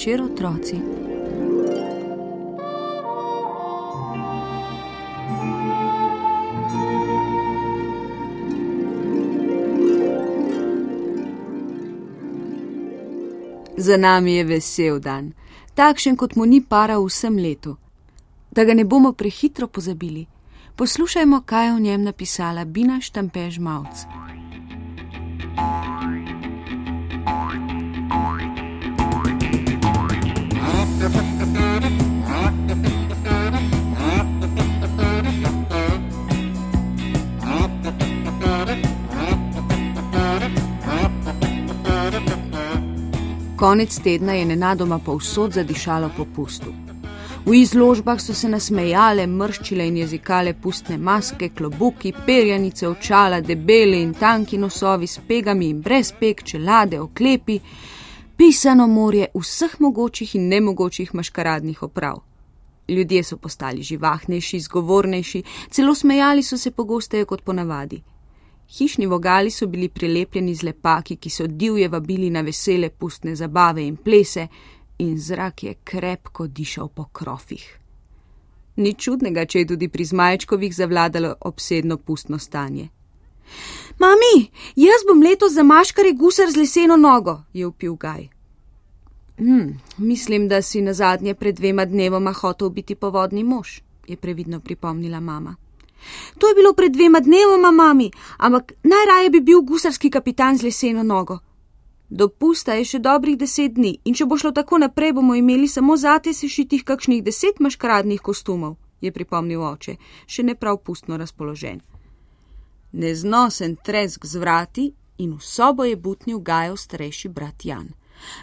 večer, otroci. Za nami je vesel dan, takšen kot mu ni para v vsem letu. Da ga ne bomo prehitro pozabili, poslušajmo, kaj je o njem napisala Bina Štampež Mavc. Konec tedna je nenadoma povsod zadišalo po pustu. V izložbah so se nasmejale, mrščile in jezikale pustne maske, klobuki, perjanice, očala, debeli in tanki nosovi s pegami in brez peg, čelade, oklepi, pisano morje vseh mogočih in nemogočih maškaradnih oprav. Ljudje so postali živahnejši, zgovornejši, celo smejali so se pogosteje kot ponavadi. Hišni vogali so bili prilepljeni z lepaki, ki so divje vabili na vesele pustne zabave in plese, in zrak je krepko dišal po krofih. Ni čudnega, če je tudi pri zmajčkovih zavladalo obsedno pustno stanje. Mami, jaz bom letos za maškare gusar z leseno nogo, je upil Gaj. Hm, mislim, da si na zadnje pred dvema dnevoma hotel biti povodni mož, je previdno pripomnila mama. To je bilo pred dvema dnevoma, mami, ampak najraje bi bil gusarski kapitan z leseno nogo. Dopusta je še dobrih deset dni in če bo šlo tako naprej, bomo imeli samo zate sešitih kakšnih deset maškradnih kostumov, je pripomnil oče, še ne prav pustno razpoložen. Neznosen tresk z vrati in v sobo je butnil Gajo starejši brat Jan.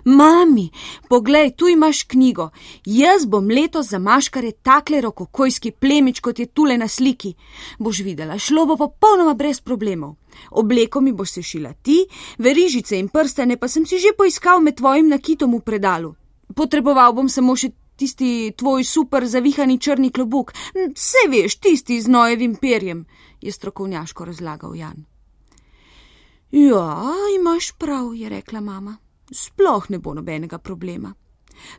Mami, poglej, tu imaš knjigo. Jaz bom letos za maškare takle rokokojski plemič, kot je tule na sliki. Boš videla, šlo bo popolnoma brez problemov. Obleko mi boš sešila ti, verižice in prstane pa sem si že poiskal med tvojim nakitom v predalu. Potreboval bom samo še tisti tvoj super zavihani črni klobuk, vse veš, tisti z nojevim perjem, je strokovnjaško razlagal Jan. Ja, imaš prav, je rekla mama sploh ne bo nobenega problema.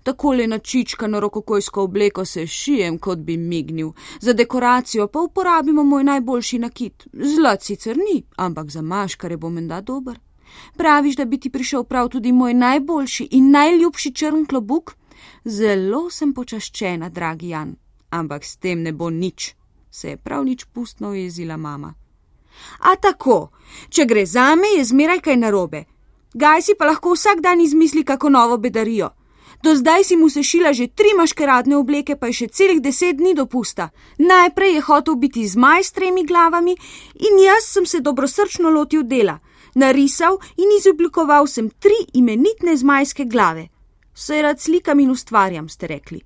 Takole načičkano rokokojsko obleko se šijem, kot bi mignil, za dekoracijo pa uporabimo moj najboljši nakit. Zlat sicer ni, ampak za maškare bo menda dober. Praviš, da bi ti prišel prav tudi moj najboljši in najljubši črn klobuk? Zelo sem počaščena, dragi Jan, ampak s tem ne bo nič, se je prav nič pustno jezila mama. A tako, če gre za me, je zmeraj kaj narobe. Gaj si pa lahko vsak dan izmisli kako novo bedarijo. Do zdaj si mu sešila že tri maškeradne obleke, pa je še celih deset dni dopusta. Najprej je hotel biti zmaj s tremi glavami in jaz sem se dobrosrčno lotil dela. Narisal in izoblikoval sem tri imenitne zmajske glave. Vse rad slikam in ustvarjam, ste rekli.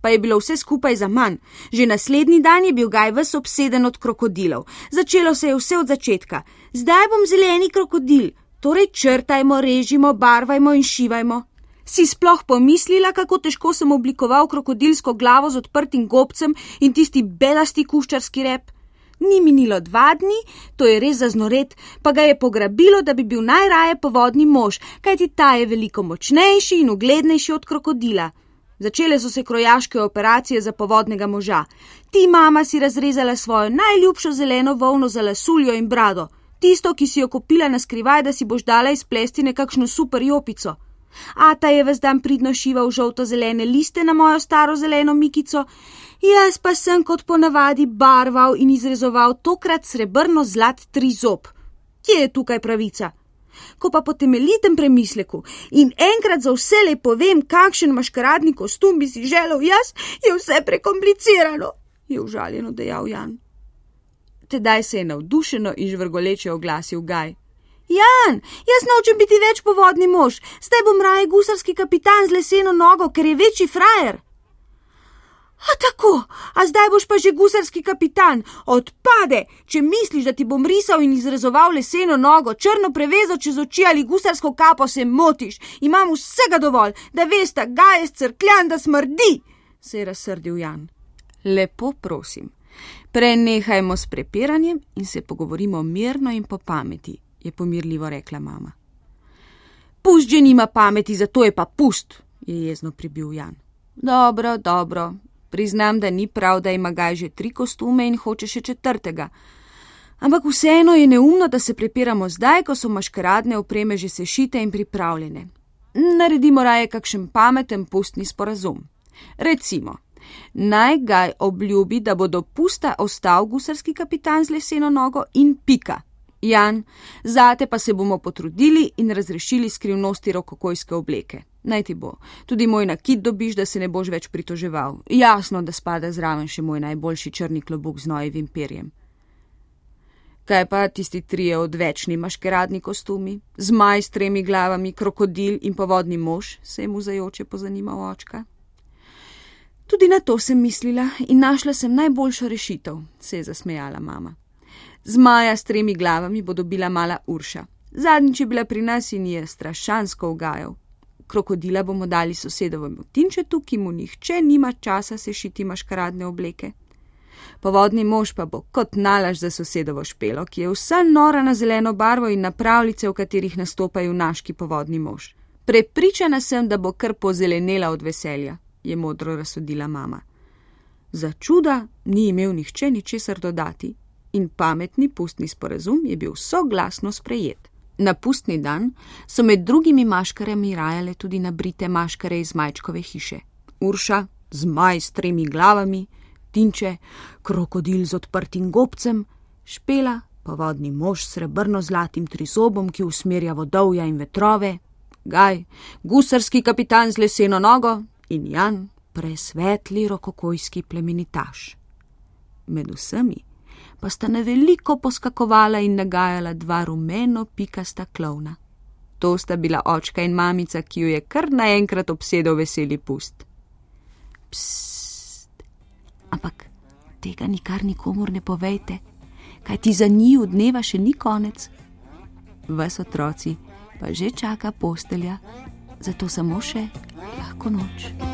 Pa je bilo vse skupaj za manj. Že naslednji dan je bil Gaj ves obseden od krokodilov. Začelo se je vse od začetka. Zdaj bom zeleni krokodil, Torej črtajmo, režimo, barvajmo in šivajmo. Si sploh pomislila, kako težko sem oblikoval krokodilsko glavo z odprtim gobcem in tisti belasti kuščarski rep? Ni minilo dva dni, to je res zaznoret, pa ga je pograbilo, da bi bil najraje povodni mož, kajti ta je veliko močnejši in uglednejši od krokodila. Začele so se krojaške operacije za povodnega moža. Ti mama si razrezala svojo najljubšo zeleno volno za lasuljo in brado tisto, ki si jo kupila na skrivaj, da si boš dala izplesti nekakšno super jopico. Ata je ves dan pridno šival žolto-zelene liste na mojo staro zeleno mikico, jaz pa sem kot ponavadi barval in izrezoval tokrat srebrno zlat tri zob. Kje je tukaj pravica? Ko pa po temeljitem premisleku in enkrat za vse le povem, kakšen maškaradni kostum bi si želel jaz, je vse prekomplicirano, je užaljeno dejal Jan. Tedaj se je navdušeno in žvrgoleče oglasil Gaj. Jan, jaz nočem biti več povodni mož, zdaj bom raje gusarski kapitan z leseno nogo, ker je večji frajer. A tako, a zdaj boš pa že gusarski kapitan, odpade, če misliš, da ti bom risal in izrezoval leseno nogo, črno prevezo čez oči ali gusarsko kapo, se motiš, imam vsega dovolj, da veš, da ga je crkljan, da smrdi, se je razsrdil Jan. Lepo prosim, Prenehajmo s prepiranjem in se pogovorimo mirno in po pameti, je pomirljivo rekla mama. Pust že nima pameti, zato je pa pust, je jezno pribil Jan. Dobro, dobro, priznam, da ni prav, da ima gaj že tri kostume in hoče še četrtega. Ampak vseeno je neumno, da se prepiramo zdaj, ko so maškaradne opreme že sešite in pripravljene. Naredimo raje kakšen pameten pustni sporazum. Recimo, naj gaj obljubi, da bo do pusta ostal gusarski kapitan z leseno nogo in pika. Jan, zate pa se bomo potrudili in razrešili skrivnosti rokokojske obleke. Naj ti bo, tudi moj nakit dobiš, da se ne boš več pritoževal. Jasno, da spada zraven še moj najboljši črni klobuk z nojevim perjem. Kaj pa tisti trije odvečni maškeradni kostumi, zmaj s tremi glavami, krokodil in povodni mož, se je mu zajoče pozanimal očka. Tudi na to sem mislila in našla sem najboljšo rešitev, se je zasmejala mama. Zmaja s tremi glavami bo dobila mala Urša. Zadnjič je bila pri nas in je strašansko ugajal. Krokodila bomo dali sosedovemu tinčetu, ki mu nihče nima časa sešiti maškaradne obleke. Povodni mož pa bo kot nalaž za sosedovo špelo, ki je vsa nora na zeleno barvo in na pravljice, v katerih nastopajo naški povodni mož. Prepričana sem, da bo kar pozelenela od veselja, je modro razsodila mama. Za čuda ni imel nihče ničesar dodati in pametni pustni sporazum je bil soglasno sprejet. Na pustni dan so med drugimi maškarami rajale tudi nabrite maškare iz majčkove hiše. Urša, zmaj s tremi glavami, tinče, krokodil z odprtim gobcem, špela, povodni mož s srebrno-zlatim trizobom, ki usmerja vodovja in vetrove, gaj, gusarski kapitan z leseno nogo in Jan, presvetli rokokojski plemenitaš. Med vsemi pa sta na veliko poskakovala in nagajala dva rumeno pikasta klovna. To sta bila očka in mamica, ki jo je kar naenkrat obsedel veseli pust. Psst, ampak tega nikar nikomor ne povejte, kaj ti za njiju dneva še ni konec. Vas otroci pa že čaka postelja, zato samo še lahko noč.